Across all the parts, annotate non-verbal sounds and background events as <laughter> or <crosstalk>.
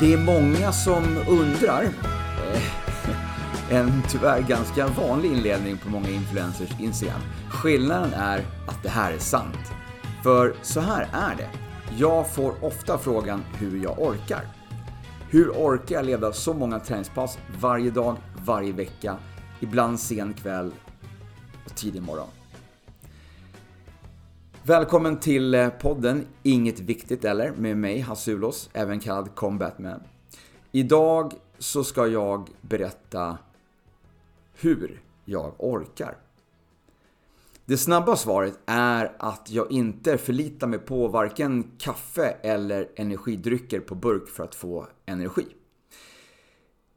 Det är många som undrar, eh, <laughs> en tyvärr ganska vanlig inledning på många influencers Instagram. Skillnaden är att det här är sant. För så här är det. Jag får ofta frågan hur jag orkar. Hur orkar jag leda så många träningspass varje dag, varje vecka, ibland sen kväll och tidig morgon? Välkommen till eh, podden Inget Viktigt Eller med mig Hasse även kallad Combatman. Idag så ska jag berätta hur jag orkar. Det snabba svaret är att jag inte förlitar mig på varken kaffe eller energidrycker på burk för att få energi.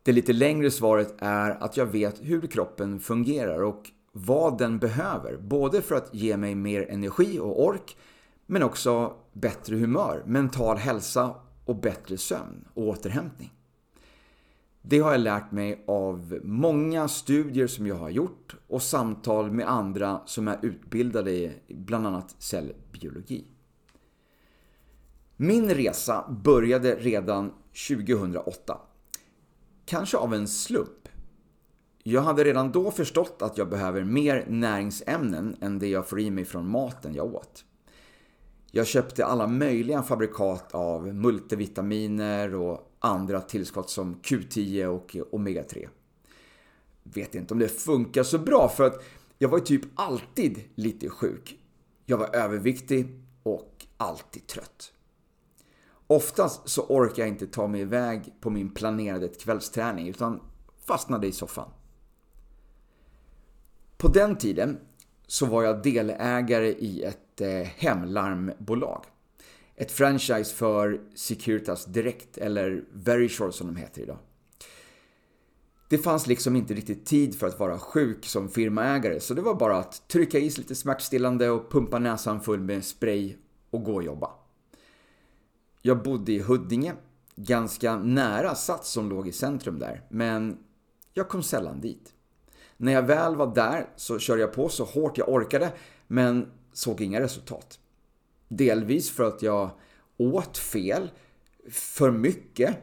Det lite längre svaret är att jag vet hur kroppen fungerar och vad den behöver. Både för att ge mig mer energi och ork, men också bättre humör, mental hälsa och bättre sömn och återhämtning. Det har jag lärt mig av många studier som jag har gjort och samtal med andra som är utbildade i bland annat cellbiologi. Min resa började redan 2008. Kanske av en slump. Jag hade redan då förstått att jag behöver mer näringsämnen än det jag får i mig från maten jag åt. Jag köpte alla möjliga fabrikat av multivitaminer och andra tillskott som Q10 och Omega-3. Vet inte om det funkar så bra för att jag var ju typ alltid lite sjuk. Jag var överviktig och alltid trött. Oftast så orkar jag inte ta mig iväg på min planerade kvällsträning utan fastnade i soffan. På den tiden så var jag delägare i ett eh, hemlarmbolag. Ett franchise för Securitas Direkt, eller Verisure som de heter idag. Det fanns liksom inte riktigt tid för att vara sjuk som firmaägare, så det var bara att trycka i sig lite smärtstillande och pumpa näsan full med spray och gå och jobba. Jag bodde i Huddinge, ganska nära Sats som låg i centrum där, men jag kom sällan dit. När jag väl var där så körde jag på så hårt jag orkade, men såg inga resultat. Delvis för att jag åt fel, för mycket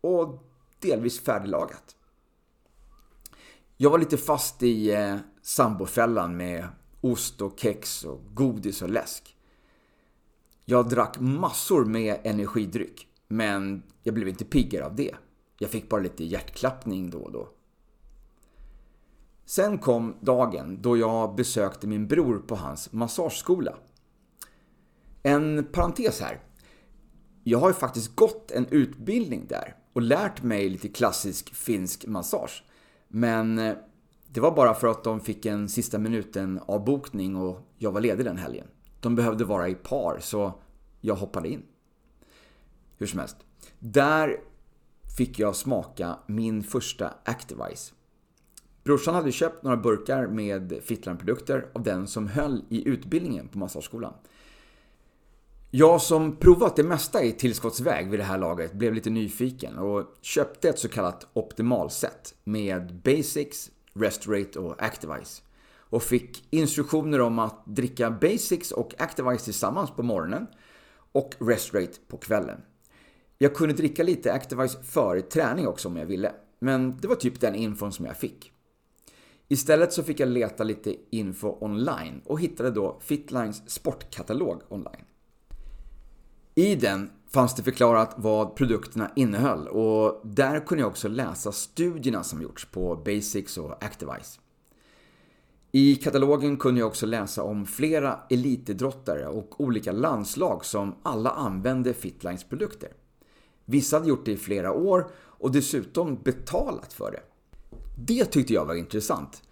och delvis färdiglagat. Jag var lite fast i eh, sambofällan med ost och kex och godis och läsk. Jag drack massor med energidryck, men jag blev inte piggare av det. Jag fick bara lite hjärtklappning då och då. Sen kom dagen då jag besökte min bror på hans massageskola. En parentes här. Jag har ju faktiskt gått en utbildning där och lärt mig lite klassisk finsk massage. Men eh, det var bara för att de fick en sista minuten avbokning och jag var ledig den helgen. De behövde vara i par så jag hoppade in. Hur som helst. Där fick jag smaka min första Activise. Brorsan hade köpt några burkar med Fitland-produkter av den som höll i utbildningen på massageskolan. Jag som provat det mesta i tillskottsväg vid det här laget blev lite nyfiken och köpte ett så kallat optimalset med Basics, Restorate och Activise. Och fick instruktioner om att dricka Basics och Activise tillsammans på morgonen och Restorate på kvällen. Jag kunde dricka lite Activise före träning också om jag ville, men det var typ den infon som jag fick. Istället så fick jag leta lite info online och hittade då Fitlines sportkatalog online. I den fanns det förklarat vad produkterna innehöll och där kunde jag också läsa studierna som gjorts på Basics och Activise. I katalogen kunde jag också läsa om flera elitidrottare och olika landslag som alla använde Fitlines produkter. Vissa hade gjort det i flera år och dessutom betalat för det. Det tyckte jag var intressant.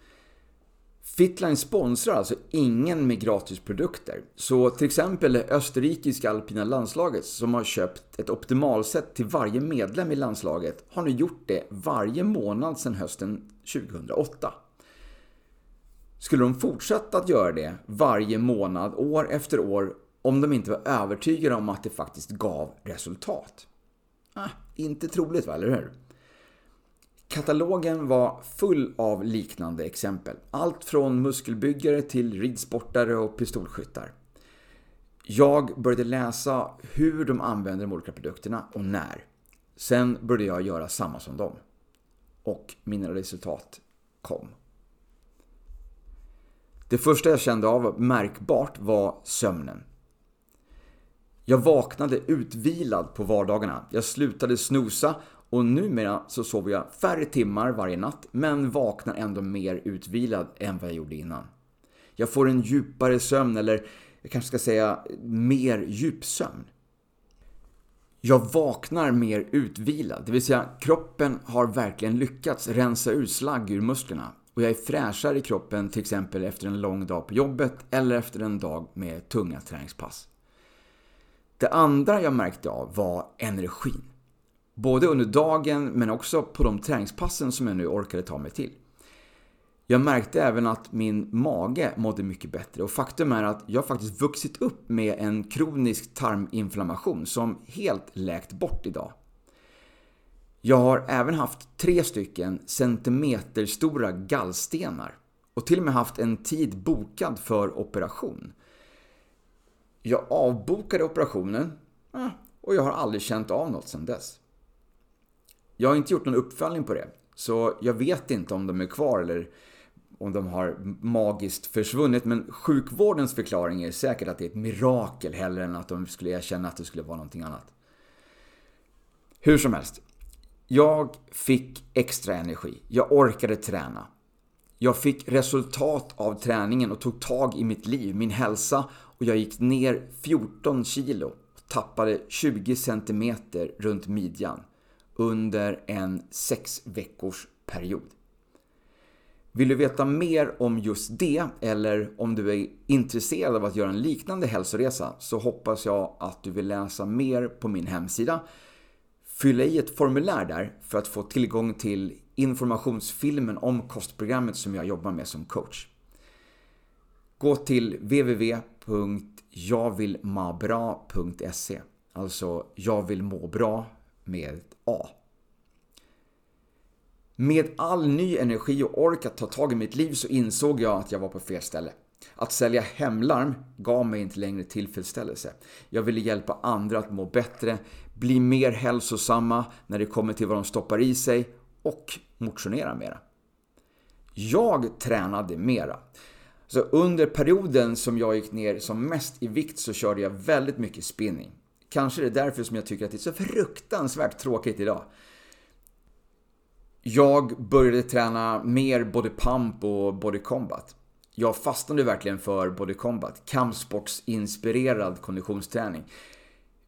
Fitline sponsrar alltså ingen med gratisprodukter. Så till exempel det österrikiska alpina landslaget som har köpt ett optimalset till varje medlem i landslaget har nu gjort det varje månad sedan hösten 2008. Skulle de fortsätta att göra det varje månad, år efter år, om de inte var övertygade om att det faktiskt gav resultat? Ah, inte troligt, va? Eller hur? Katalogen var full av liknande exempel. Allt från muskelbyggare till ridsportare och pistolskyttar. Jag började läsa hur de använder de olika produkterna och när. Sen började jag göra samma som dem. Och mina resultat kom. Det första jag kände av märkbart var sömnen. Jag vaknade utvilad på vardagarna. Jag slutade snusa och numera så sover jag färre timmar varje natt men vaknar ändå mer utvilad än vad jag gjorde innan. Jag får en djupare sömn eller jag kanske ska säga mer djupsömn. Jag vaknar mer utvilad, det vill säga kroppen har verkligen lyckats rensa ur slagg ur musklerna och jag är fräschare i kroppen till exempel efter en lång dag på jobbet eller efter en dag med tunga träningspass. Det andra jag märkte av var energin. Både under dagen men också på de träningspassen som jag nu orkade ta mig till. Jag märkte även att min mage mådde mycket bättre och faktum är att jag faktiskt vuxit upp med en kronisk tarminflammation som helt läkt bort idag. Jag har även haft tre stycken centimeterstora gallstenar och till och med haft en tid bokad för operation. Jag avbokade operationen eh, och jag har aldrig känt av något sedan dess. Jag har inte gjort någon uppföljning på det, så jag vet inte om de är kvar eller om de har magiskt försvunnit. Men sjukvårdens förklaring är säkert att det är ett mirakel hellre än att de skulle erkänna att det skulle vara någonting annat. Hur som helst. Jag fick extra energi. Jag orkade träna. Jag fick resultat av träningen och tog tag i mitt liv, min hälsa och jag gick ner 14 kilo och tappade 20 cm runt midjan under en sex veckors period. Vill du veta mer om just det eller om du är intresserad av att göra en liknande hälsoresa så hoppas jag att du vill läsa mer på min hemsida. Fylla i ett formulär där för att få tillgång till informationsfilmen om kostprogrammet som jag jobbar med som coach. Gå till www.jagvillmabra.se Alltså jag vill må bra med A. Med all ny energi och ork att ta tag i mitt liv så insåg jag att jag var på fel ställe. Att sälja hemlarm gav mig inte längre tillfredsställelse. Jag ville hjälpa andra att må bättre, bli mer hälsosamma när det kommer till vad de stoppar i sig och motionera mera. Jag tränade mera. Så under perioden som jag gick ner som mest i vikt så körde jag väldigt mycket spinning. Kanske är det därför som jag tycker att det är så fruktansvärt tråkigt idag. Jag började träna mer både pump och body combat. Jag fastnade verkligen för body combat, kampsportsinspirerad konditionsträning.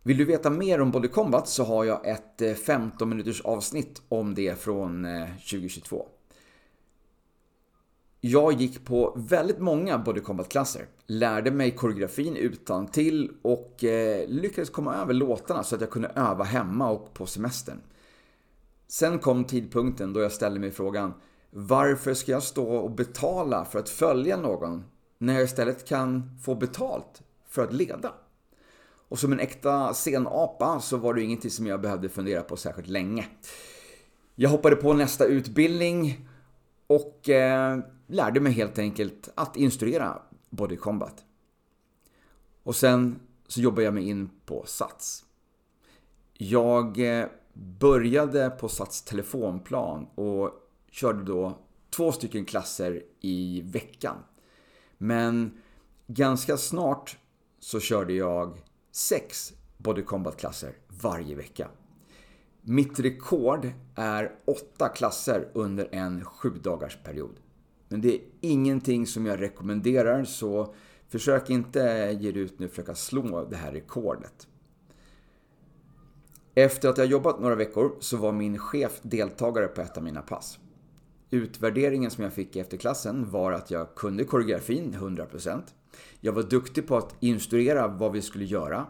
Vill du veta mer om body combat så har jag ett eh, 15-minuters avsnitt om det från eh, 2022. Jag gick på väldigt många body combat-klasser, lärde mig koreografin utan till och eh, lyckades komma över låtarna så att jag kunde öva hemma och på semestern. Sen kom tidpunkten då jag ställde mig frågan varför ska jag stå och betala för att följa någon när jag istället kan få betalt för att leda? Och som en äkta scenapa så var det ingenting som jag behövde fundera på särskilt länge. Jag hoppade på nästa utbildning och eh, lärde mig helt enkelt att instruera Body Combat. Och sen så jobbade jag mig in på Sats. Jag eh, började på Sats telefonplan och körde då två stycken klasser i veckan. Men ganska snart så körde jag sex Body Combat-klasser varje vecka. Mitt rekord är åtta klasser under en sju dagars period. Men det är ingenting som jag rekommenderar så försök inte ge dig ut nu och försöka slå det här rekordet. Efter att jag jobbat några veckor så var min chef deltagare på ett av mina pass. Utvärderingen som jag fick efter klassen var att jag kunde koreografin 100%. Jag var duktig på att instruera vad vi skulle göra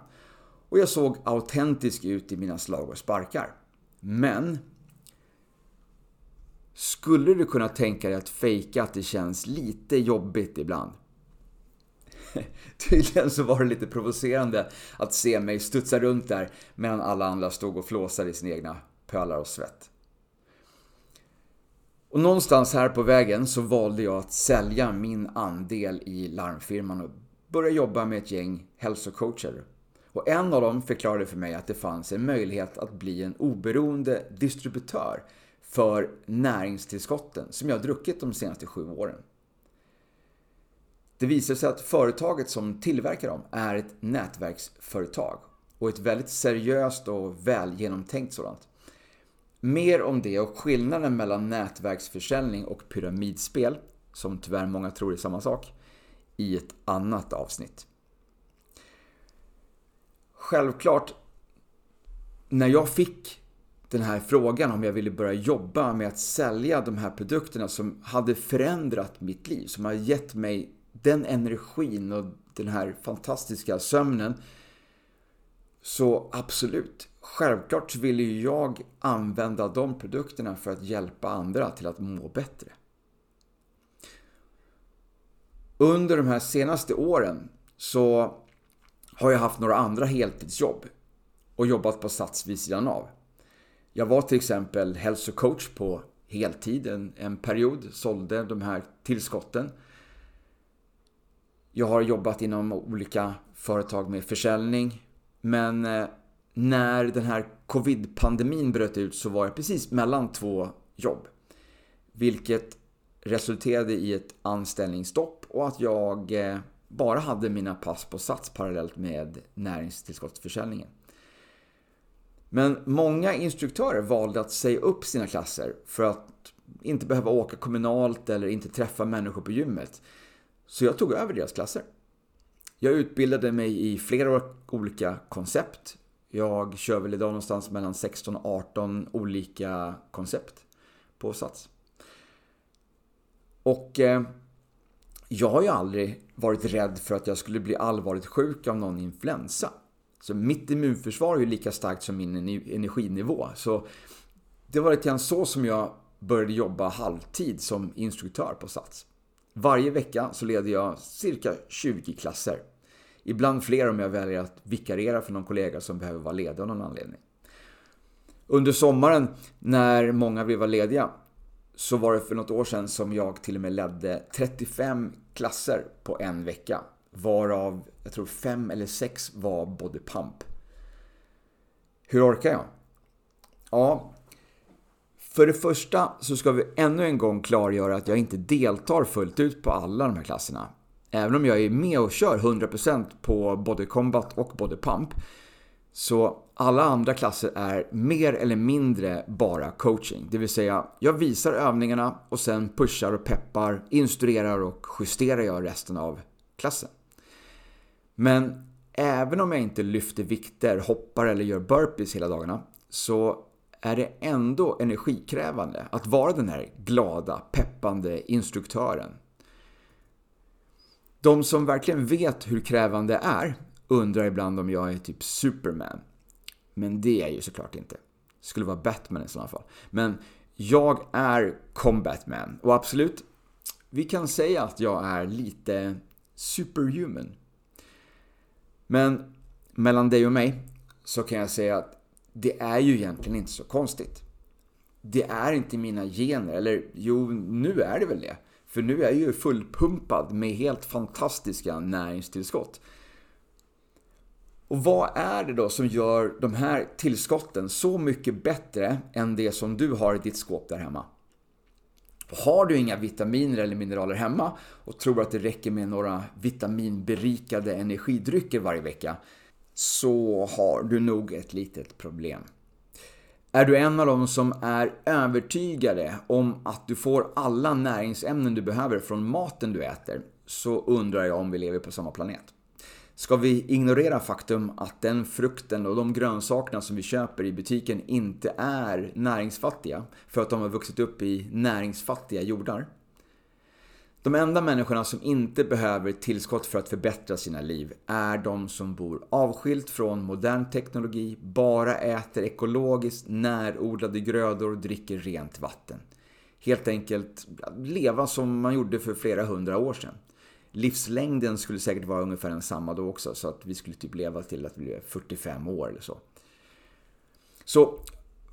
och jag såg autentisk ut i mina slag och sparkar. Men skulle du kunna tänka dig att fejka att det känns lite jobbigt ibland? <laughs> Tydligen så var det lite provocerande att se mig studsa runt där medan alla andra stod och flåsade i sina egna pölar och svett. Och någonstans här på vägen så valde jag att sälja min andel i larmfirman och börja jobba med ett gäng hälsocoacher. Och en av dem förklarade för mig att det fanns en möjlighet att bli en oberoende distributör för näringstillskotten som jag druckit de senaste sju åren. Det visar sig att företaget som tillverkar dem är ett nätverksföretag och ett väldigt seriöst och väl genomtänkt sådant. Mer om det och skillnaden mellan nätverksförsäljning och pyramidspel, som tyvärr många tror är samma sak, i ett annat avsnitt. Självklart, när jag fick den här frågan om jag ville börja jobba med att sälja de här produkterna som hade förändrat mitt liv, som har gett mig den energin och den här fantastiska sömnen. Så absolut, självklart ville jag använda de produkterna för att hjälpa andra till att må bättre. Under de här senaste åren så har jag haft några andra heltidsjobb och jobbat på Sats vid sidan av. Jag var till exempel hälsocoach på heltid en, en period, sålde de här tillskotten. Jag har jobbat inom olika företag med försäljning. Men eh, när den här covid-pandemin bröt ut så var jag precis mellan två jobb. Vilket resulterade i ett anställningsstopp och att jag eh, bara hade mina pass på Sats parallellt med näringstillskottsförsäljningen. Men många instruktörer valde att säga upp sina klasser för att inte behöva åka kommunalt eller inte träffa människor på gymmet. Så jag tog över deras klasser. Jag utbildade mig i flera olika koncept. Jag kör väl idag någonstans mellan 16 och 18 olika koncept på Sats. Och eh, jag har ju aldrig varit rädd för att jag skulle bli allvarligt sjuk av någon influensa. Så mitt immunförsvar är ju lika starkt som min energinivå. Så det var lite grann så som jag började jobba halvtid som instruktör på Sats. Varje vecka så leder jag cirka 20 klasser. Ibland fler om jag väljer att vikariera för någon kollega som behöver vara ledig av någon anledning. Under sommaren när många vill vara lediga så var det för något år sedan som jag till och med ledde 35 klasser på en vecka. Varav, jag tror fem eller sex var body pump. Hur orkar jag? Ja, för det första så ska vi ännu en gång klargöra att jag inte deltar fullt ut på alla de här klasserna. Även om jag är med och kör 100% på Body Combat och Body Pump. Så alla andra klasser är mer eller mindre bara coaching. Det vill säga, jag visar övningarna och sen pushar och peppar, instruerar och justerar jag resten av klassen. Men även om jag inte lyfter vikter, hoppar eller gör burpees hela dagarna så är det ändå energikrävande att vara den här glada, peppande instruktören. De som verkligen vet hur krävande det är undrar ibland om jag är typ Superman. Men det är jag ju såklart inte. Skulle vara Batman i sådana fall. Men jag är Combatman. Och absolut, vi kan säga att jag är lite superhuman. Men mellan dig och mig så kan jag säga att det är ju egentligen inte så konstigt. Det är inte mina gener, eller jo, nu är det väl det. För nu är jag ju fullpumpad med helt fantastiska näringstillskott. Och vad är det då som gör de här tillskotten så mycket bättre än det som du har i ditt skåp där hemma? Har du inga vitaminer eller mineraler hemma och tror att det räcker med några vitaminberikade energidrycker varje vecka så har du nog ett litet problem. Är du en av dem som är övertygade om att du får alla näringsämnen du behöver från maten du äter så undrar jag om vi lever på samma planet. Ska vi ignorera faktum att den frukten och de grönsakerna som vi köper i butiken inte är näringsfattiga för att de har vuxit upp i näringsfattiga jordar? De enda människorna som inte behöver tillskott för att förbättra sina liv är de som bor avskilt från modern teknologi, bara äter ekologiskt närodlade grödor och dricker rent vatten. Helt enkelt leva som man gjorde för flera hundra år sedan. Livslängden skulle säkert vara ungefär densamma då också, så att vi skulle typ leva till att vi blev 45 år eller så. Så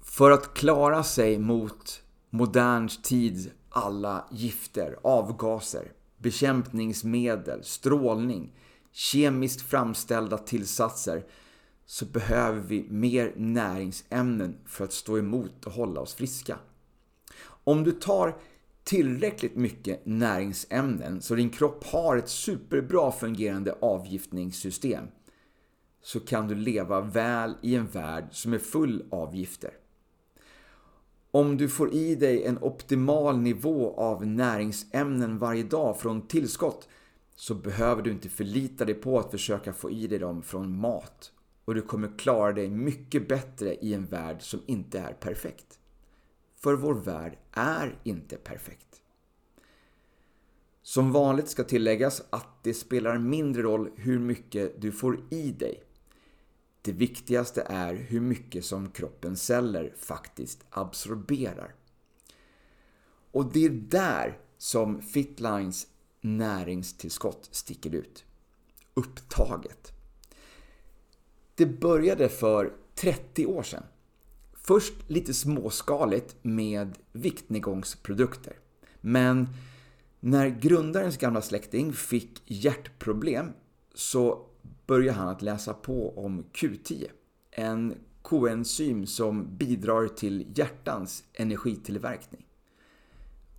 för att klara sig mot modern tids alla gifter, avgaser, bekämpningsmedel, strålning, kemiskt framställda tillsatser så behöver vi mer näringsämnen för att stå emot och hålla oss friska. Om du tar tillräckligt mycket näringsämnen så din kropp har ett superbra fungerande avgiftningssystem så kan du leva väl i en värld som är full av gifter. Om du får i dig en optimal nivå av näringsämnen varje dag från tillskott så behöver du inte förlita dig på att försöka få i dig dem från mat och du kommer klara dig mycket bättre i en värld som inte är perfekt. För vår värld är inte perfekt. Som vanligt ska tilläggas att det spelar mindre roll hur mycket du får i dig. Det viktigaste är hur mycket som kroppens celler faktiskt absorberar. Och det är där som Fitlines näringstillskott sticker ut. Upptaget. Det började för 30 år sedan. Först lite småskaligt med viktnedgångsprodukter. Men när grundarens gamla släkting fick hjärtproblem så började han att läsa på om Q10. En koenzym som bidrar till hjärtans energitillverkning.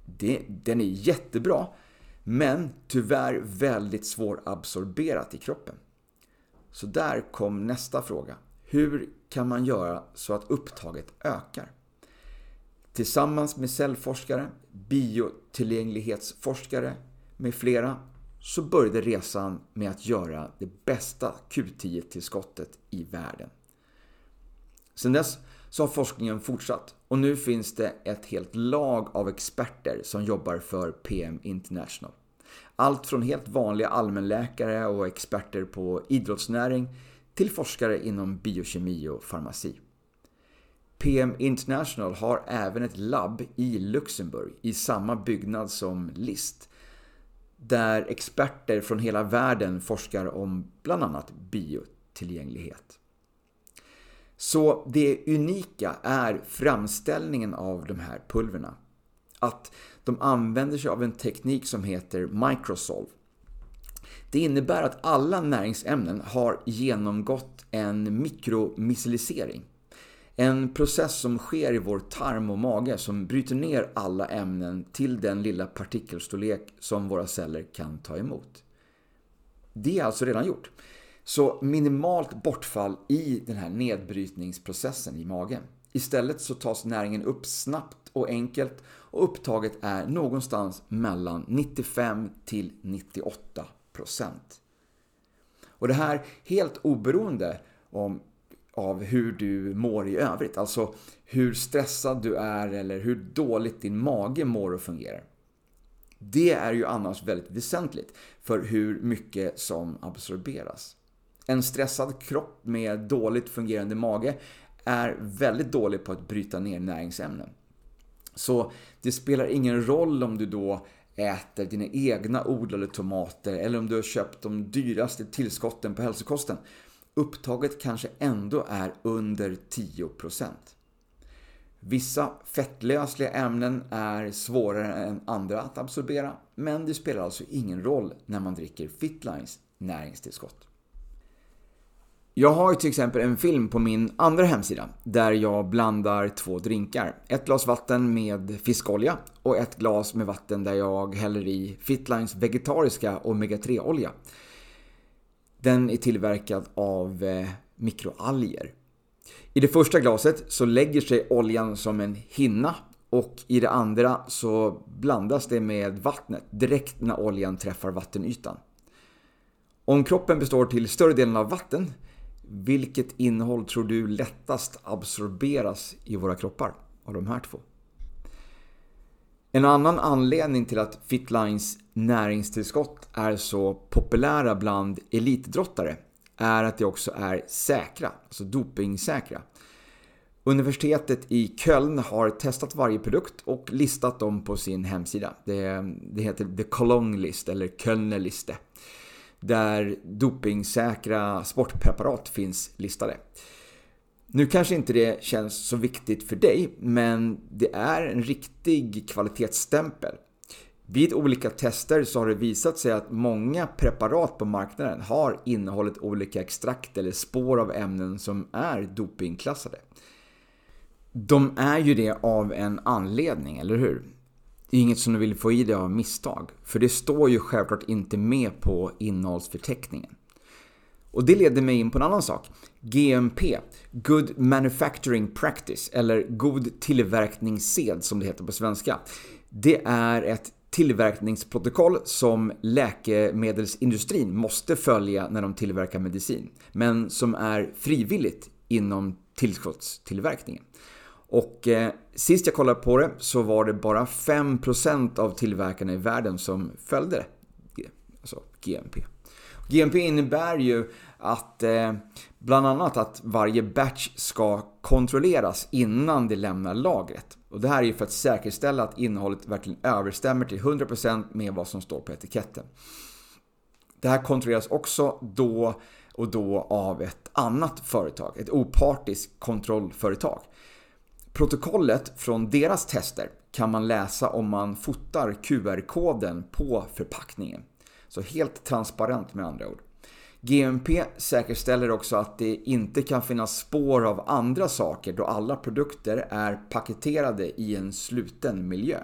Det, den är jättebra, men tyvärr väldigt svårabsorberat i kroppen. Så där kom nästa fråga. Hur kan man göra så att upptaget ökar? Tillsammans med cellforskare, biotillgänglighetsforskare med flera så började resan med att göra det bästa Q10-tillskottet i världen. Sedan dess så har forskningen fortsatt och nu finns det ett helt lag av experter som jobbar för PM International. Allt från helt vanliga allmänläkare och experter på idrottsnäring till forskare inom biokemi och farmaci. PM International har även ett labb i Luxemburg i samma byggnad som LIST där experter från hela världen forskar om bland annat biotillgänglighet. Så det unika är framställningen av de här pulverna. Att de använder sig av en teknik som heter Microsolve. Det innebär att alla näringsämnen har genomgått en mikromycelisering. En process som sker i vår tarm och mage som bryter ner alla ämnen till den lilla partikelstorlek som våra celler kan ta emot. Det är alltså redan gjort. Så minimalt bortfall i den här nedbrytningsprocessen i magen. Istället så tas näringen upp snabbt och enkelt och upptaget är någonstans mellan 95 till 98 procent. Och det här helt oberoende om, av hur du mår i övrigt. Alltså hur stressad du är eller hur dåligt din mage mår och fungerar. Det är ju annars väldigt väsentligt för hur mycket som absorberas. En stressad kropp med dåligt fungerande mage är väldigt dålig på att bryta ner näringsämnen. Så det spelar ingen roll om du då äter dina egna odlade tomater eller om du har köpt de dyraste tillskotten på hälsokosten. Upptaget kanske ändå är under 10%. Vissa fettlösliga ämnen är svårare än andra att absorbera, men det spelar alltså ingen roll när man dricker Fitlines näringstillskott. Jag har till exempel en film på min andra hemsida där jag blandar två drinkar. Ett glas vatten med fiskolja och ett glas med vatten där jag häller i Fitlines vegetariska omega-3-olja. Den är tillverkad av eh, mikroalger. I det första glaset så lägger sig oljan som en hinna och i det andra så blandas det med vattnet direkt när oljan träffar vattenytan. Om kroppen består till större delen av vatten vilket innehåll tror du lättast absorberas i våra kroppar av de här två? En annan anledning till att Fitlines näringstillskott är så populära bland elitidrottare är att de också är säkra, alltså dopingsäkra. Universitetet i Köln har testat varje produkt och listat dem på sin hemsida. Det, det heter The Cologne List eller Kölner Liste där dopingsäkra sportpreparat finns listade. Nu kanske inte det känns så viktigt för dig, men det är en riktig kvalitetsstämpel. Vid olika tester så har det visat sig att många preparat på marknaden har innehållit olika extrakt eller spår av ämnen som är dopingklassade. De är ju det av en anledning, eller hur? Det är inget som du vill få i dig av misstag, för det står ju självklart inte med på innehållsförteckningen. Och det leder mig in på en annan sak. GMP, Good Manufacturing Practice, eller God tillverkningssed som det heter på svenska. Det är ett tillverkningsprotokoll som läkemedelsindustrin måste följa när de tillverkar medicin, men som är frivilligt inom tillskottstillverkningen. Och eh, sist jag kollade på det så var det bara 5% av tillverkarna i världen som följde det, alltså GMP. GMP innebär ju att eh, bland annat att varje batch ska kontrolleras innan det lämnar lagret. Och det här är ju för att säkerställa att innehållet verkligen överstämmer till 100% med vad som står på etiketten. Det här kontrolleras också då och då av ett annat företag, ett opartiskt kontrollföretag. Protokollet från deras tester kan man läsa om man fotar QR-koden på förpackningen. Så helt transparent med andra ord. GMP säkerställer också att det inte kan finnas spår av andra saker då alla produkter är paketerade i en sluten miljö.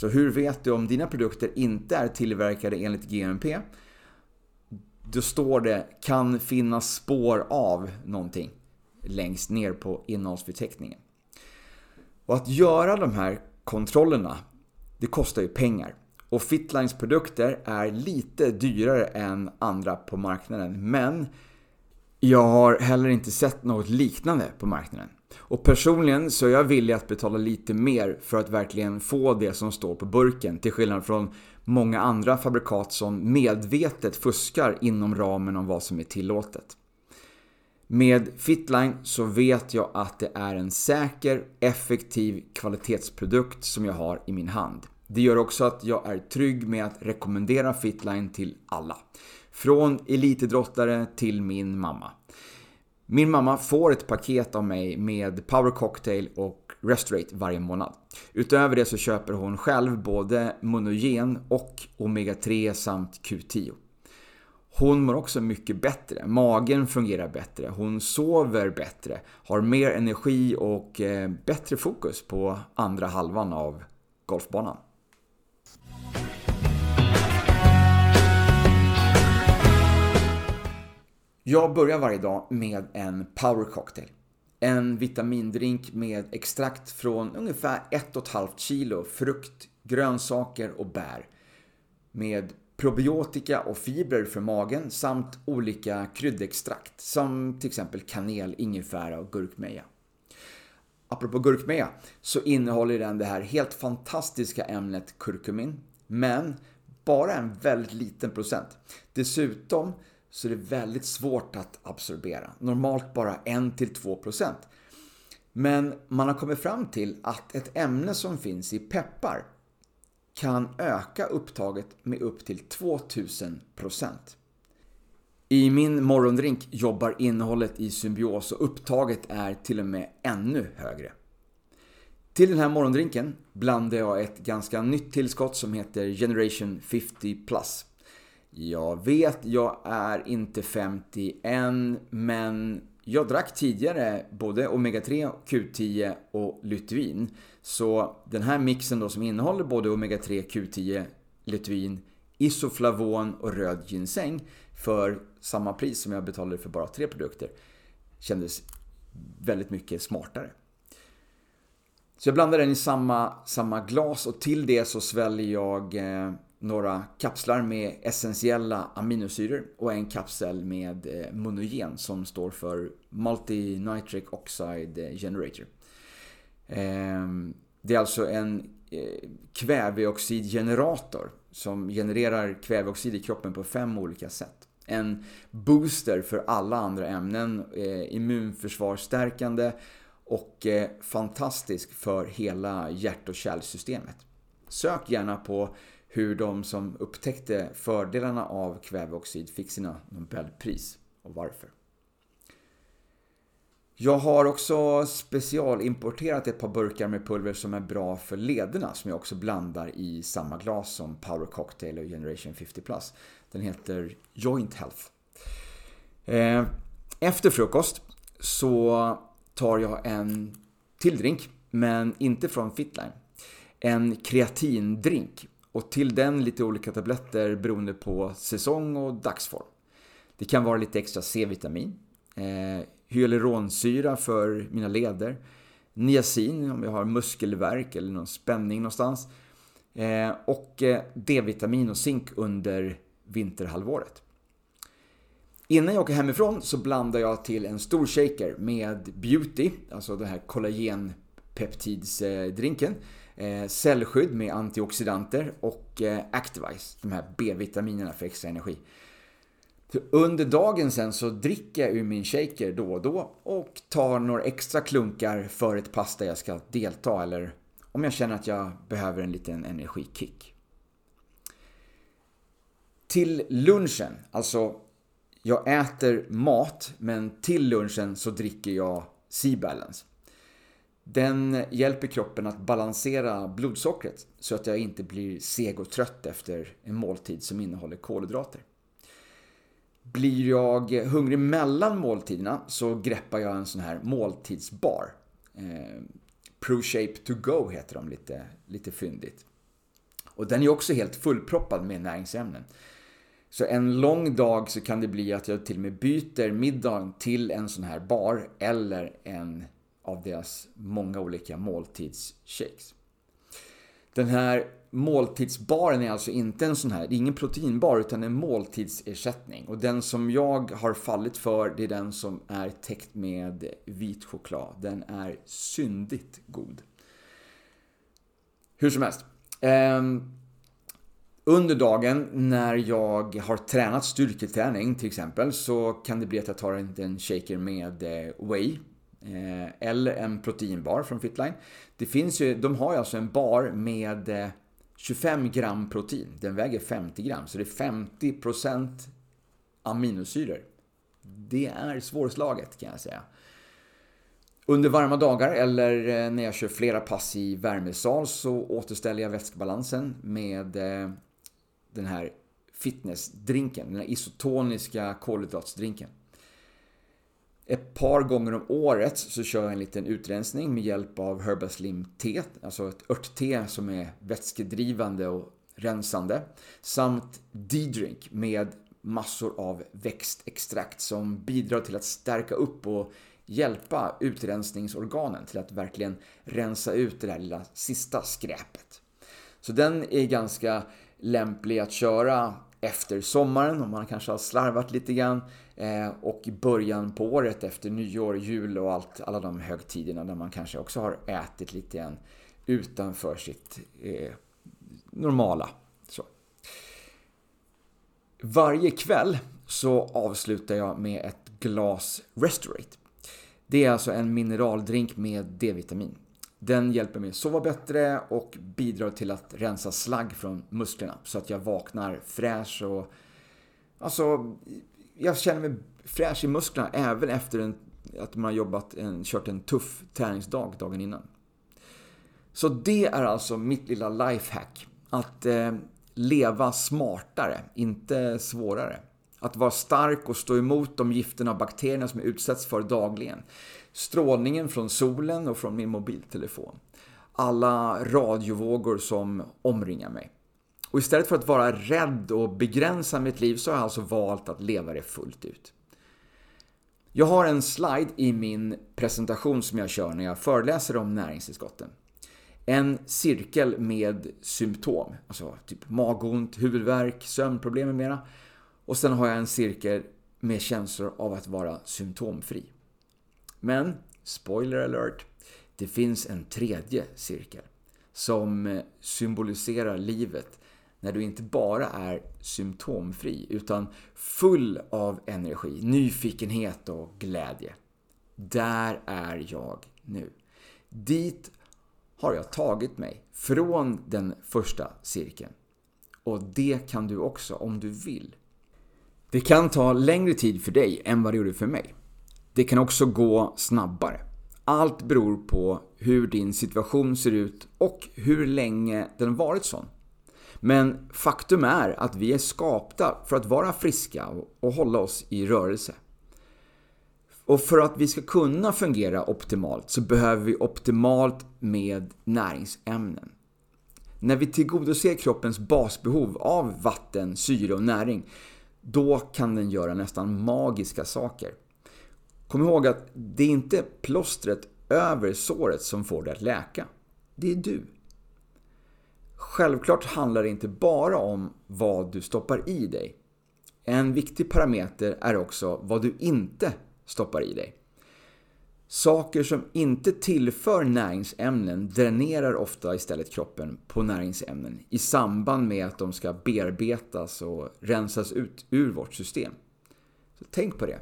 Så hur vet du om dina produkter inte är tillverkade enligt GMP? Då står det kan finnas spår av någonting längst ner på innehållsförteckningen. Och att göra de här kontrollerna, det kostar ju pengar. Och Fitlines produkter är lite dyrare än andra på marknaden. Men jag har heller inte sett något liknande på marknaden. Och personligen så är jag villig att betala lite mer för att verkligen få det som står på burken. Till skillnad från många andra fabrikat som medvetet fuskar inom ramen om vad som är tillåtet. Med Fitline så vet jag att det är en säker, effektiv kvalitetsprodukt som jag har i min hand. Det gör också att jag är trygg med att rekommendera Fitline till alla. Från elitidrottare till min mamma. Min mamma får ett paket av mig med Power Cocktail och Restorate varje månad. Utöver det så köper hon själv både Monogen och Omega 3 samt Q10. Hon mår också mycket bättre. Magen fungerar bättre. Hon sover bättre. Har mer energi och eh, bättre fokus på andra halvan av golfbanan. Jag börjar varje dag med en power cocktail. En vitamindrink med extrakt från ungefär 1,5 kilo frukt, grönsaker och bär. Med probiotika och fibrer för magen samt olika kryddextrakt som till exempel kanel, ingefära och gurkmeja. Apropå gurkmeja så innehåller den det här helt fantastiska ämnet kurkumin, men bara en väldigt liten procent. Dessutom så är det väldigt svårt att absorbera. Normalt bara 1-2%. Men man har kommit fram till att ett ämne som finns i peppar kan öka upptaget med upp till 2000%. I min morgondrink jobbar innehållet i symbios och upptaget är till och med ännu högre. Till den här morgondrinken blandar jag ett ganska nytt tillskott som heter Generation 50 Plus. Jag vet, jag är inte 50 än, men jag drack tidigare både Omega-3, Q10 och Lutein. Så den här mixen då som innehåller både Omega-3, Q10, Lutein, Isoflavon och röd ginseng för samma pris som jag betalade för bara tre produkter kändes väldigt mycket smartare. Så jag blandar den i samma, samma glas och till det så sväljer jag eh, några kapslar med essentiella aminosyror och en kapsel med eh, monogen som står för Multinitric Oxide Generator. Ehm, det är alltså en eh, kväveoxidgenerator som genererar kväveoxid i kroppen på fem olika sätt. En booster för alla andra ämnen, eh, immunförsvarsstärkande och fantastisk för hela hjärt och kärlsystemet. Sök gärna på hur de som upptäckte fördelarna av kväveoxid fick sina Nobelpris och varför. Jag har också specialimporterat ett par burkar med pulver som är bra för lederna som jag också blandar i samma glas som Power Cocktail och Generation 50 Plus. Den heter Joint Health. Eh, efter frukost så tar jag en till drink, men inte från Fitline. En kreatindrink och till den lite olika tabletter beroende på säsong och dagsform. Det kan vara lite extra C-vitamin, eh, hyaluronsyra för mina leder, niacin om jag har muskelvärk eller någon spänning någonstans eh, och eh, D-vitamin och zink under vinterhalvåret. Innan jag åker hemifrån så blandar jag till en stor shaker med Beauty, alltså den här kollagenpeptidsdrinken, eh, Eh, cellskydd med antioxidanter och eh, Activise, de här B-vitaminerna för extra energi. Under dagen sen så dricker jag ur min shaker då och då och tar några extra klunkar för ett pass där jag ska delta eller om jag känner att jag behöver en liten energikick. Till lunchen, alltså jag äter mat men till lunchen så dricker jag Sea Balance. Den hjälper kroppen att balansera blodsockret så att jag inte blir seg och trött efter en måltid som innehåller kolhydrater. Blir jag hungrig mellan måltiderna så greppar jag en sån här måltidsbar. Eh, ProShape to go heter de lite, lite fyndigt. Och den är också helt fullproppad med näringsämnen. Så en lång dag så kan det bli att jag till och med byter middagen till en sån här bar eller en av deras många olika måltidsshakes. Den här måltidsbaren är alltså inte en sån här, det är ingen proteinbar utan en måltidsersättning. Och den som jag har fallit för det är den som är täckt med vit choklad. Den är syndigt god. Hur som helst. Ehm, under dagen när jag har tränat styrketräning till exempel så kan det bli att jag tar en shaker med eh, whey Eh, eller en proteinbar från Fitline. Det finns ju, de har ju alltså en bar med eh, 25 gram protein. Den väger 50 gram, så det är 50% aminosyror. Det är svårslaget kan jag säga. Under varma dagar eller eh, när jag kör flera pass i värmesal så återställer jag vätskebalansen med den här fitnessdrinken, den här isotoniska kolhydratsdrinken. Ett par gånger om året så kör jag en liten utrensning med hjälp av Herbaslim te, alltså ett örtte som är vätskedrivande och rensande. Samt D-drink med massor av växtextrakt som bidrar till att stärka upp och hjälpa utrensningsorganen till att verkligen rensa ut det där lilla sista skräpet. Så den är ganska lämplig att köra efter sommaren om man kanske har slarvat lite grann eh, och i början på året efter nyår, jul och allt, alla de högtiderna där man kanske också har ätit lite grann utanför sitt eh, normala. Så. Varje kväll så avslutar jag med ett glas Restorate. Det är alltså en mineraldrink med D-vitamin. Den hjälper mig sova bättre och bidrar till att rensa slagg från musklerna så att jag vaknar fräsch och... Alltså, jag känner mig fräsch i musklerna även efter en, att man har jobbat en, kört en tuff träningsdag dagen innan. Så det är alltså mitt lilla lifehack. Att eh, leva smartare, inte svårare. Att vara stark och stå emot de gifterna och bakterierna som jag utsätts för dagligen strålningen från solen och från min mobiltelefon. Alla radiovågor som omringar mig. Och istället för att vara rädd och begränsa mitt liv så har jag alltså valt att leva det fullt ut. Jag har en slide i min presentation som jag kör när jag föreläser om näringstillskotten. En cirkel med symptom, alltså typ magont, huvudvärk, sömnproblem med mera. Och sen har jag en cirkel med känslor av att vara symptomfri. Men, spoiler alert, det finns en tredje cirkel som symboliserar livet när du inte bara är symptomfri utan full av energi, nyfikenhet och glädje. Där är jag nu. Dit har jag tagit mig från den första cirkeln. Och det kan du också om du vill. Det kan ta längre tid för dig än vad det gjorde för mig. Det kan också gå snabbare. Allt beror på hur din situation ser ut och hur länge den varit sån. Men faktum är att vi är skapta för att vara friska och hålla oss i rörelse. Och för att vi ska kunna fungera optimalt så behöver vi optimalt med näringsämnen. När vi tillgodoser kroppens basbehov av vatten, syre och näring, då kan den göra nästan magiska saker. Kom ihåg att det är inte plåstret över såret som får det att läka. Det är du. Självklart handlar det inte bara om vad du stoppar i dig. En viktig parameter är också vad du inte stoppar i dig. Saker som inte tillför näringsämnen dränerar ofta istället kroppen på näringsämnen i samband med att de ska bearbetas och rensas ut ur vårt system. Så tänk på det.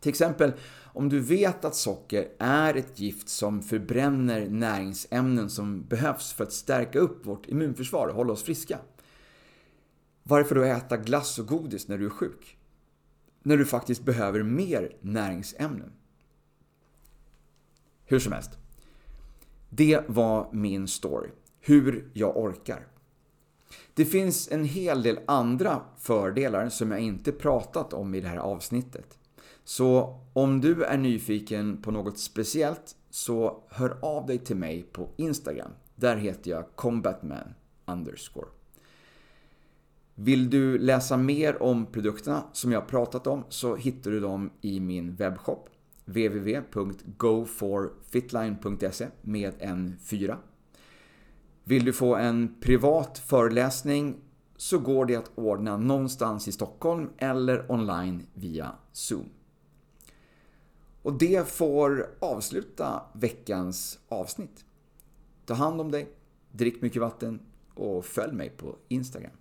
Till exempel om du vet att socker är ett gift som förbränner näringsämnen som behövs för att stärka upp vårt immunförsvar och hålla oss friska. Varför då äta glass och godis när du är sjuk? När du faktiskt behöver mer näringsämnen. Hur som helst. Det var min story. Hur jag orkar. Det finns en hel del andra fördelar som jag inte pratat om i det här avsnittet. Så om du är nyfiken på något speciellt så hör av dig till mig på Instagram. Där heter jag combatman underscore. Vill du läsa mer om produkterna som jag pratat om så hittar du dem i min webbshop www.goforfitline.se med en 4. Vill du få en privat föreläsning så går det att ordna någonstans i Stockholm eller online via Zoom. Och det får avsluta veckans avsnitt. Ta hand om dig, drick mycket vatten och följ mig på Instagram.